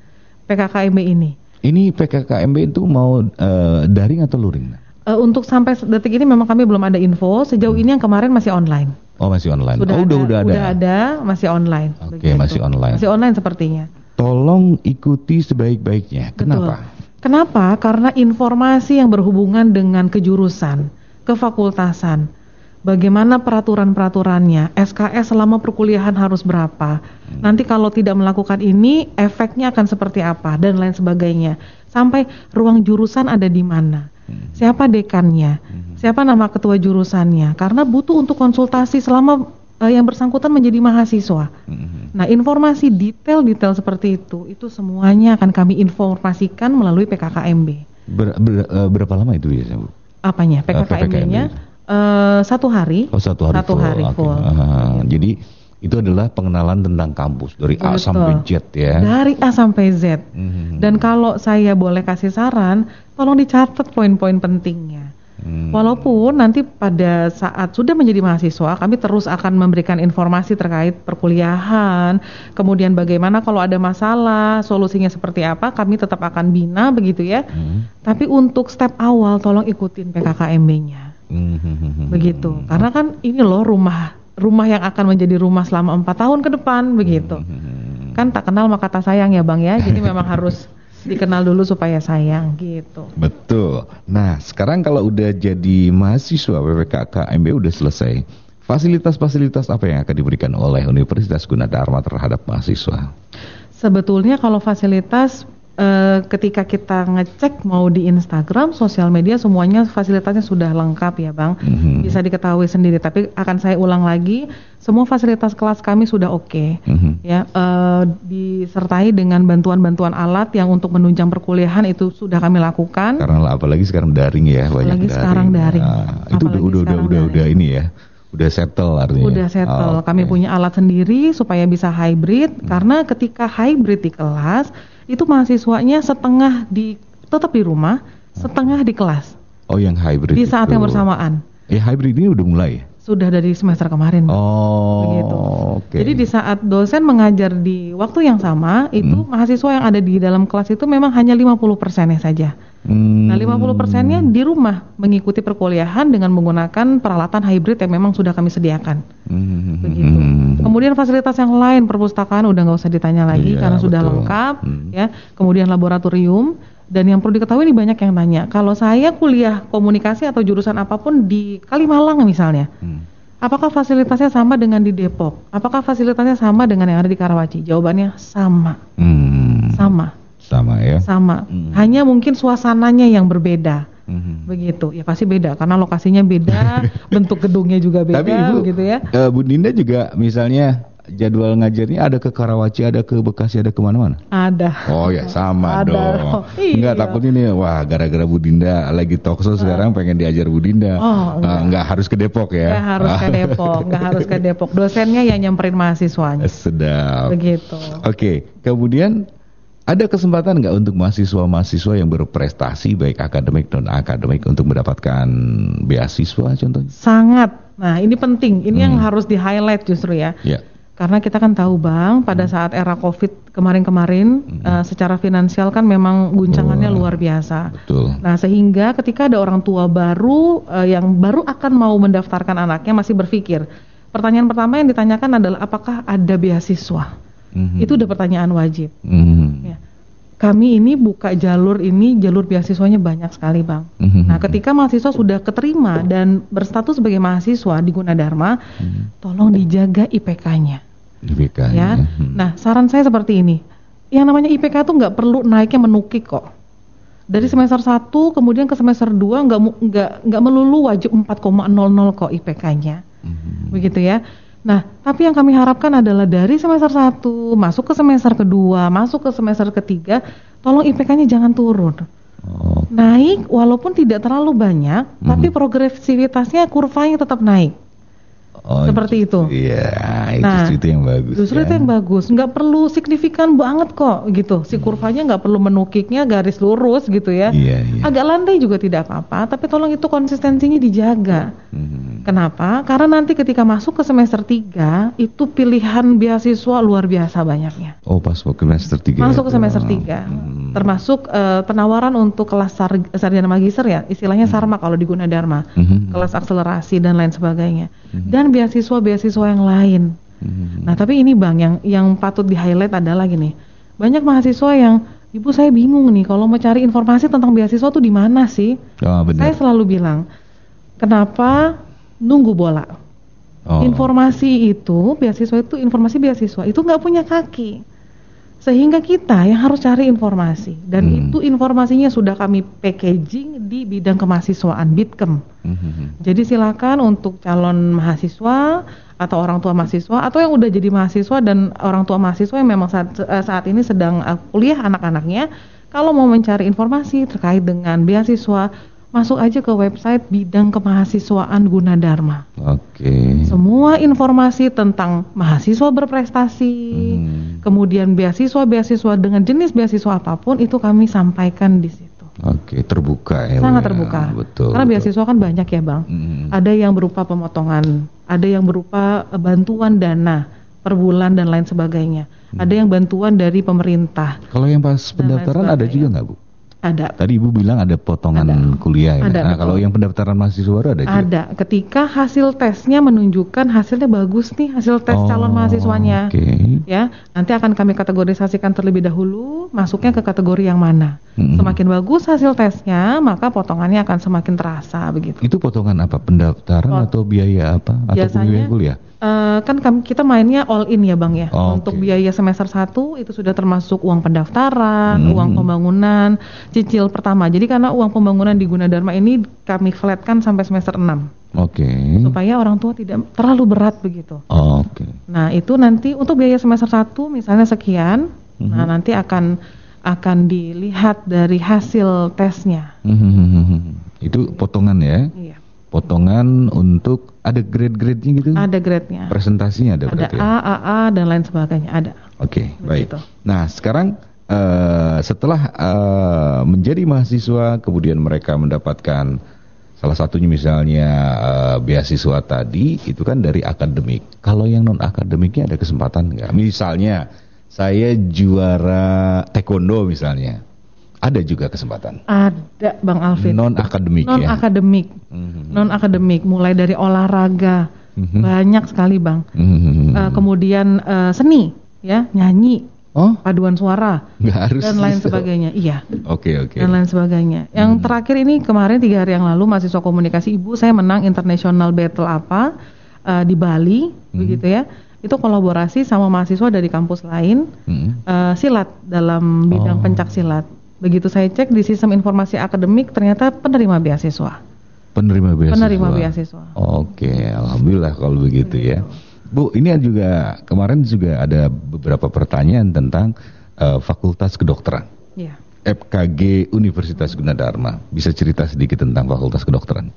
PKKMB ini. Ini PKKMB itu mau eh, daring atau luring? Eh, untuk sampai detik ini memang kami belum ada info. Sejauh ini yang kemarin masih online. Oh masih online. Sudah oh udah ada, udah ada. Udah ada, masih online. Oke, masih online. Masih online sepertinya. Tolong ikuti sebaik-baiknya. Betul. Kenapa? Karena informasi yang berhubungan dengan kejurusan, kefakultasan, bagaimana peraturan-peraturannya, SKS selama perkuliahan harus berapa, Hmm. nanti kalau tidak melakukan ini efeknya akan seperti apa dan lain sebagainya. Sampai ruang jurusan ada di mana, Hmm. siapa dekannya, siapa nama ketua jurusannya, karena butuh untuk konsultasi selama eh, yang bersangkutan menjadi mahasiswa. Mhm. Nah, informasi detail-detail seperti itu, itu semuanya akan kami informasikan melalui PKKMB. Ber- ber- eh, berapa lama itu biasanya, Bu? Apanya? PKKMB-nya eh, satu hari. Oh satu hari Satu full. hari full. Ah, Jadi itu adalah pengenalan tentang kampus dari A Betul. sampai Z ya. Dari A sampai Z. Mhm. Dan kalau saya boleh kasih saran, tolong dicatat poin-poin pentingnya. Hmm. Walaupun nanti pada saat sudah menjadi mahasiswa, kami terus akan memberikan informasi terkait perkuliahan, kemudian bagaimana kalau ada masalah, solusinya seperti apa, kami tetap akan bina begitu ya. Hmm. Tapi untuk step awal tolong ikutin PKKMB-nya. Mhm. Begitu. Karena kan ini loh rumah rumah yang akan menjadi rumah selama empat tahun ke depan begitu. Mhm. Kan tak kenal maka kata sayang ya Bang ya. Jadi memang harus dikenal dulu supaya sayang gitu. Betul. Nah, sekarang kalau udah jadi mahasiswa PPKKMB udah selesai. Fasilitas-fasilitas apa yang akan diberikan oleh Universitas Gunadarma terhadap mahasiswa? Sebetulnya kalau fasilitas eh, ketika kita ngecek mau di Instagram, sosial media semuanya fasilitasnya sudah lengkap ya Bang. Mhm. Bisa diketahui sendiri. Tapi akan saya ulang lagi, semua fasilitas kelas kami sudah oke. Mhm. Ya, eh, disertai dengan bantuan-bantuan alat yang untuk menunjang perkuliahan itu sudah kami lakukan. Karena apalagi sekarang daring ya, banyak Apalagi sekarang daring. Nah, itu udah Apalagi udah udah udah, udah daring. ini ya. Udah settle artinya. Udah settle. Oh, Kami oke. punya alat sendiri supaya bisa hybrid karena ketika hybrid di kelas itu mahasiswanya setengah di tetap di rumah, setengah di kelas Oh, yang hybrid. di saat itu. yang bersamaan. Ya hybrid ini udah mulai. Sudah dari semester kemarin. Oh, Begitu. oke. Jadi di saat dosen mengajar di waktu yang sama, itu Hmm. mahasiswa yang ada di dalam kelas itu memang hanya 50 persennya saja. Hmm. Nah 50 persennya di rumah mengikuti perkuliahan dengan menggunakan peralatan hybrid yang memang sudah kami sediakan. Hmm. begitu. Kemudian fasilitas yang lain perpustakaan udah nggak usah ditanya lagi Iya, karena sudah betul. lengkap Hmm. ya. Kemudian laboratorium dan yang perlu diketahui ini banyak yang tanya. Kalau saya kuliah komunikasi atau jurusan apa pun di Kalimalang misalnya, Hmm. apakah fasilitasnya sama dengan di Depok? Apakah fasilitasnya sama dengan yang ada di Karawaci? Jawabannya sama, Hmm. sama, Sama ya. sama. Hmm. Hanya mungkin suasananya yang berbeda. Hmm. Begitu, ya pasti beda karena lokasinya beda, bentuk gedungnya juga beda, Tapi Ibu, begitu ya. eh, Bu Dinda juga misalnya jadwal ngajarnya ada ke Karawaci, ada ke Bekasi, ada ke mana-mana? Ada. Oh ya sama Ada. dong. Iya. Enggak takut ini wah gara-gara Bu Dinda lagi talkshow sekarang pengen diajar Bu Dinda. Oh, enggak. Eh, enggak harus ke Depok ya. Nggak harus ke Depok, nggak harus ke Depok. Dosennya yang nyamperin mahasiswanya. Sedap. Begitu. Oke, kemudian ada kesempatan nggak untuk mahasiswa-mahasiswa yang berprestasi baik akademik non akademik untuk mendapatkan beasiswa contohnya? Sangat. Nah, ini penting. Ini yang Hmm. harus di-highlight justru ya. Ya. Karena kita kan tahu Bang, pada Hmm. saat era Covid kemarin-kemarin eh, secara finansial kan memang guncangannya Wah. luar biasa. Betul. Nah, sehingga ketika ada orang tua baru eh, yang baru akan mau mendaftarkan anaknya masih berpikir. Pertanyaan pertama yang ditanyakan adalah apakah ada beasiswa? Mhm. Itu udah pertanyaan wajib. Mhm. Ya. Kami ini buka jalur ini, jalur beasiswanya banyak sekali, Bang. Mhm. Nah, ketika mahasiswa sudah keterima dan berstatus sebagai mahasiswa di Gunadarma, Mhm. tolong dijaga IPK-nya, IPK ya. Mhm. Nah, saran saya seperti ini. Yang namanya IPK tuh nggak perlu naiknya menukik kok. Dari semester 1 kemudian ke semester 2 nggak nggak nggak melulu wajib 4,00 kok IPK-nya. Mhm. Begitu ya. Nah, tapi yang kami harapkan adalah dari semester 1 masuk ke semester kedua, masuk ke semester ketiga, tolong IPK-nya jangan turun. Oh, Naik walaupun tidak terlalu banyak, tapi Mhm. progresivitasnya kurvanya tetap naik. Oh, Seperti itu. Iya, itu Nah, itu yang bagus. Justru ya. itu yang bagus, nggak perlu signifikan banget kok gitu. Si kurvanya nggak perlu menukiknya garis lurus gitu ya. Iya, iya. Agak landai juga tidak apa-apa, tapi tolong itu konsistensinya dijaga. Mhm. Kenapa? Karena nanti ketika masuk ke semester 3 itu pilihan beasiswa luar biasa banyaknya. Oh, pas waktu semester 3. Masuk ke semester 3. Hmm. Termasuk eh, penawaran untuk kelas sar- sarjana magister ya, istilahnya sarma kalau di Gunadarma. Mhm. Kelas akselerasi dan lain sebagainya. Mhm. Dan beasiswa-beasiswa yang lain. Mhm. Nah, tapi ini Bang yang yang patut di-highlight adalah gini. Banyak mahasiswa yang Ibu saya bingung nih kalau mau cari informasi tentang beasiswa tuh di mana sih? Oh, benar. Saya selalu bilang, kenapa nunggu bola? Oh. Informasi itu, beasiswa itu, informasi beasiswa itu nggak punya kaki. Sehingga kita yang harus cari informasi dan Hmm. itu informasinya sudah kami packaging di bidang kemahasiswaan Bitkem. Mhm. Jadi silakan untuk calon mahasiswa atau orang tua mahasiswa atau yang udah jadi mahasiswa dan orang tua mahasiswa yang memang saat, eh, saat ini sedang eh, kuliah anak-anaknya, kalau mau mencari informasi terkait dengan beasiswa, masuk aja ke website bidang kemahasiswaan Gunadarma. Oke. Semua informasi tentang mahasiswa berprestasi, Hmm. kemudian beasiswa-beasiswa dengan jenis beasiswa apa pun itu kami sampaikan di situ. Oke, terbuka ya. Sangat ya. terbuka. Betul. Karena betul. beasiswa kan banyak ya, Bang. Mhm. Ada yang berupa pemotongan, ada yang berupa bantuan dana per bulan dan lain sebagainya. Hmm. Ada yang bantuan dari pemerintah. Kalau yang pas pendaftaran ada juga nggak bu? Ada. Tadi ibu bilang ada potongan Ada. kuliah ya. Ada, nah betul. kalau yang pendaftaran mahasiswa baru ada juga. Ada. Ketika hasil tesnya menunjukkan hasilnya bagus nih, hasil tes Oh, calon mahasiswanya. Oke. Ya, nanti akan kami kategorisasikan terlebih dahulu masuknya ke kategori yang mana. Mhm. Semakin bagus hasil tesnya, maka potongannya akan semakin terasa begitu. Itu potongan apa? Pendaftaran Pot- atau biaya apa? Atau biaya kuliah? Eh, kan kami, kita mainnya all in ya bang ya. Oh, Untuk oke. biaya semester 1 itu sudah termasuk uang pendaftaran, Hmm. uang pembangunan, cicil pertama. Jadi karena uang pembangunan di Gunadarma ini kami flatkan sampai semester 6 Oke. supaya orang tua tidak terlalu berat begitu. Oke. Nah itu nanti untuk biaya semester 1 misalnya sekian, nah Mhm. nanti akan akan dilihat dari hasil tesnya. Hmm, Itu potongan ya. Iya. Potongan untuk ada grade-grade-nya gitu. Ada grade-nya. Presentasinya ada, Ada berarti ya. A, AA dan lain sebagainya ada. Oke, baik. Begitu. Nah, sekarang eh, setelah eh, menjadi mahasiswa, kemudian mereka mendapatkan salah satunya misalnya eh, beasiswa tadi, itu kan dari akademik. Kalau yang non akademiknya ada kesempatan nggak? Misalnya saya juara taekwondo misalnya, ada juga kesempatan. Ada Bang Alvin. Non akademik non ya. akademik Mhm. non akademik mulai dari olahraga Mhm. banyak sekali bang Mhm. Eh, kemudian eh, seni ya nyanyi Oh, paduan suara nggak harus. dan lain gitu. sebagainya iya Oke, oke. dan lain sebagainya yang terakhir ini kemarin tiga hari yang lalu mahasiswa komunikasi ibu saya menang international battle apa eh, di Bali begitu ya itu kolaborasi sama mahasiswa dari kampus lain Mhm. eh, silat dalam bidang Oh. pencak silat begitu saya cek di sistem informasi akademik ternyata penerima beasiswa Penerima beasiswa. Penerima beasiswa. Oke, alhamdulillah kalau begitu ya. Bu, ini juga kemarin juga ada beberapa pertanyaan tentang eh, Fakultas Kedokteran. Iya. FKG Universitas Gunadarma. Bisa cerita sedikit tentang Fakultas Kedokteran?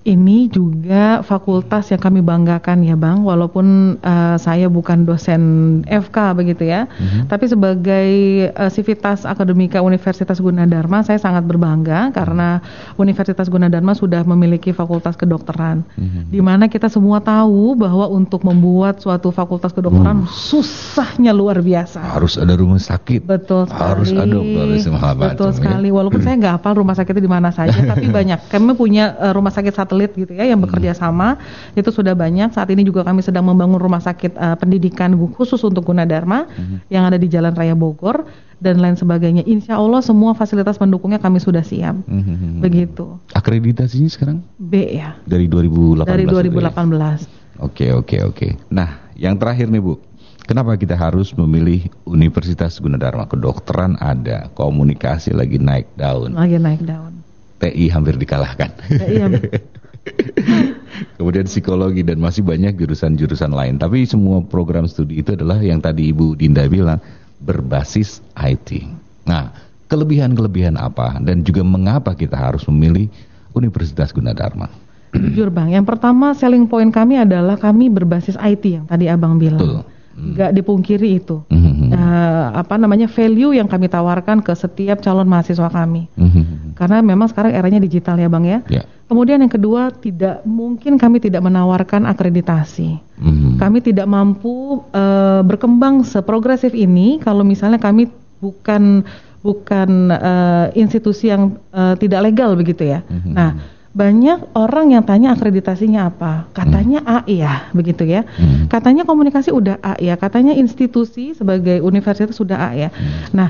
Ini juga fakultas yang kami banggakan ya Bang, walaupun eh, saya bukan dosen FK begitu ya, tapi sebagai eh, sivitas akademika Universitas Gunadarma saya sangat berbangga karena Universitas Gunadarma sudah memiliki fakultas kedokteran, di mana kita semua tahu bahwa untuk membuat suatu fakultas kedokteran susahnya luar biasa. Harus ada rumah sakit. Betul sekali. Harus ada macam, Betul ya. sekali. Walaupun saya nggak hafal rumah sakitnya di mana saja, tapi banyak. Kami punya eh, rumah sakit satelit gitu ya yang bekerja sama. Itu sudah banyak. Saat ini juga kami sedang membangun rumah sakit eh, pendidikan khusus untuk Gunadarma yang ada di Jalan Raya Bogor dan lain sebagainya. Insya Allah semua fasilitas pendukungnya kami sudah siap. Mhm. Begitu. Akreditasinya sekarang B ya. dari 2018. Dari itu ya? 2018. Oke oke oke. Nah, yang terakhir nih Bu, kenapa kita harus memilih Universitas Gunadarma? Kedokteran ada, komunikasi lagi naik daun, Lagi naik daun. TI hampir dikalahkan. Iya. Kemudian psikologi dan masih banyak jurusan-jurusan lain. Tapi semua program studi itu adalah yang tadi Ibu Dinda bilang berbasis IT. Nah, kelebihan-kelebihan apa dan juga mengapa kita harus memilih Universitas Gunadarma? Jujur bang, yang pertama selling point kami adalah kami berbasis IT yang tadi abang bilang. Betul. Nggak dipungkiri itu. Mhm. Eh, apa namanya value yang kami tawarkan ke setiap calon mahasiswa kami. Mhm. Karena memang sekarang eranya digital ya bang ya. Ya. Kemudian yang kedua tidak mungkin kami tidak menawarkan akreditasi. Mhm. Kami tidak mampu eh, berkembang seprogresif ini kalau misalnya kami bukan bukan eh, institusi yang eh, tidak legal begitu ya. Mhm. Nah, banyak orang yang tanya akreditasinya apa. Katanya A ya, begitu ya. Mhm. Katanya komunikasi udah A ya, katanya institusi sebagai universitas sudah A ya. Hmm. Nah,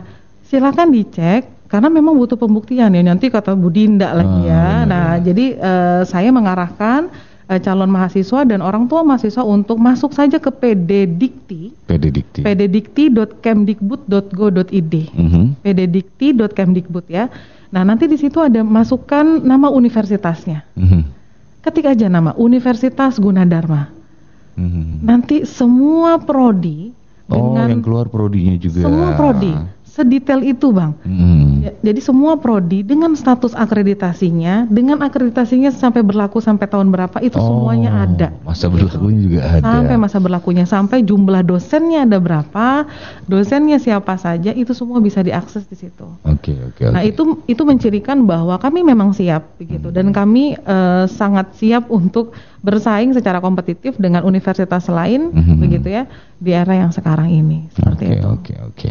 silakan dicek karena memang butuh pembuktian ya. Nanti kata Bu Dinda lagi Ah, ya. benar, Nah, benar. jadi eh, saya mengarahkan eh, calon mahasiswa dan orang tua mahasiswa untuk masuk saja ke PD Dikti, PD Dikti. pddikti.kemdikbud.go.id. Mhm. pddikti.kemdikbud ya. Nah, nanti di situ ada masukkan nama universitasnya. Mhm. Ketik aja nama Universitas Gunadarma. Mhm. Nanti semua prodi Oh, dengan yang keluar prodinya juga. semua prodi sedetail itu, Bang. Mhm. Ya, jadi semua prodi dengan status akreditasinya, dengan akreditasinya sampai berlaku sampai tahun berapa itu semuanya Oh, ada. Masa berlakunya juga ada. Sampai masa berlakunya, sampai jumlah dosennya ada berapa, dosennya siapa saja, itu semua bisa diakses di situ. Oke, oke, oke. Nah itu itu mencirikan bahwa kami memang siap begitu dan kami eh, sangat siap untuk bersaing secara kompetitif dengan universitas lain Mhm. begitu ya di era yang sekarang ini seperti Oke, itu. oke, oke.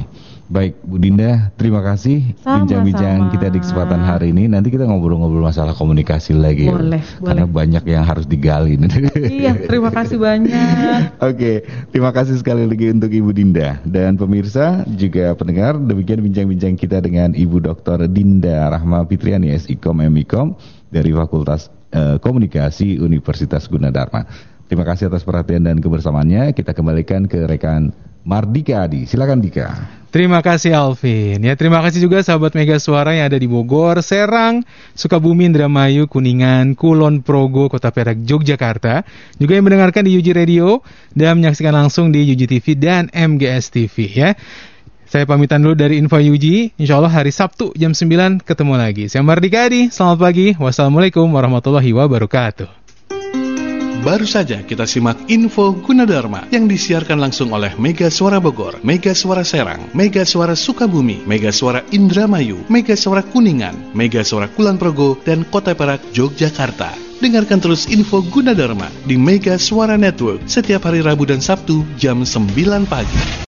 Baik, Bu Dinda, terima kasih bincang-bincang kita di kesempatan hari ini. Nanti kita ngobrol-ngobrol masalah komunikasi lagi. ya. Boleh, Karena boleh. banyak yang harus digali. Iya, terima kasih banyak. Oke, terima kasih sekali lagi untuk Ibu Dinda dan pemirsa juga pendengar. Demikian bincang-bincang kita dengan Ibu Dr. Dinda Rahma Fitriani SIKOM MIKOM dari Fakultas eh, Komunikasi Universitas Gunadarma. Terima kasih atas perhatian dan kebersamaannya. Kita kembalikan ke rekan Mardika Adi. Silakan Dika. Terima kasih Alvin. Ya, terima kasih juga sahabat Mega Suara yang ada di Bogor, Serang, Sukabumi, Indramayu, Kuningan, Kulon Progo, Kota Perak, Yogyakarta. Juga yang mendengarkan di UJ Radio dan menyaksikan langsung di UJ TV dan MGS TV ya. Saya pamitan dulu dari Info UJ. Insya Allah hari Sabtu jam 9 ketemu lagi. Saya Mardika Adi. Selamat pagi. Wassalamualaikum warahmatullahi wabarakatuh. Baru saja kita simak info Gunadarma yang disiarkan langsung oleh Mega Suara Bogor, Mega Suara Serang, Mega Suara Sukabumi, Mega Suara Indramayu, Mega Suara Kuningan, Mega Suara Kulon Progo, dan Kota Perak, Yogyakarta. Dengarkan terus info Gunadarma di Mega Suara Network setiap hari Rabu dan Sabtu jam 9 pagi.